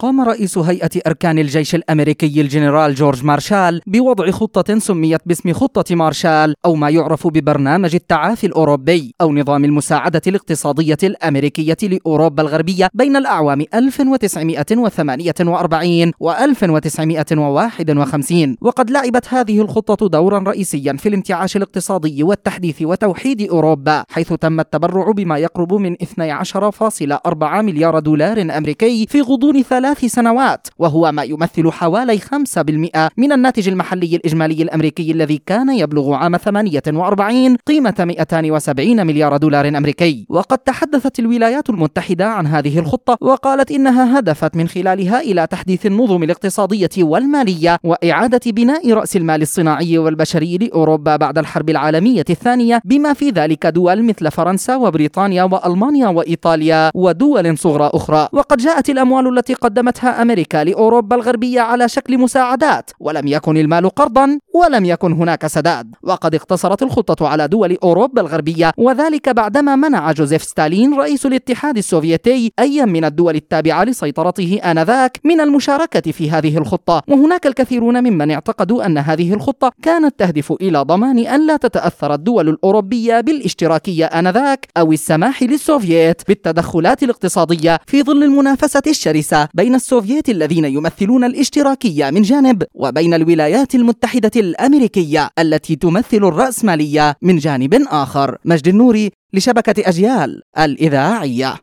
قام رئيس هيئة أركان الجيش الأمريكي الجنرال جورج مارشال بوضع خطة سميت باسم خطة مارشال أو ما يعرف ببرنامج التعافي الأوروبي أو نظام المساعدة الاقتصادية الأمريكية لأوروبا الغربية بين الأعوام 1948 و 1951 وقد لعبت هذه الخطة دورا رئيسيا في الانتعاش الاقتصادي والتحديث وتوحيد أوروبا حيث تم التبرع بما يقرب من 12.4 مليار دولار أمريكي في غضون ثلاث سنوات وهو ما يمثل حوالي 5% من الناتج المحلي الإجمالي الأمريكي الذي كان يبلغ عام 48 قيمة 270 مليار دولار أمريكي. وقد تحدثت الولايات المتحدة عن هذه الخطة وقالت إنها هدفت من خلالها إلى تحديث النظم الاقتصادية والمالية وإعادة بناء رأس المال الصناعي والبشري لأوروبا بعد الحرب العالمية الثانية بما في ذلك دول مثل فرنسا وبريطانيا وألمانيا وإيطاليا ودول صغرى أخرى. وقد جاءت الأموال التي قدمتها أمريكا لأوروبا الغربية على شكل مساعدات ولم يكن المال قرضا ولم يكن هناك سداد. وقد اقتصرت الخطة على دول أوروبا الغربية وذلك بعدما منع جوزيف ستالين رئيس الاتحاد السوفيتي أي من الدول التابعة لسيطرته آنذاك من المشاركة في هذه الخطة. وهناك الكثيرون ممن اعتقدوا أن هذه الخطة كانت تهدف إلى ضمان أن لا تتأثر الدول الأوروبية بالاشتراكية آنذاك أو السماح للسوفييت بالتدخلات الاقتصادية في ظل المنافسة الشرسة بين السوفييت الذين يمثلون الاشتراكية من جانب وبين الولايات المتحدة الأمريكية التي تمثل الرأسمالية من جانب آخر. مجد النوري لشبكة أجيال الإذاعية.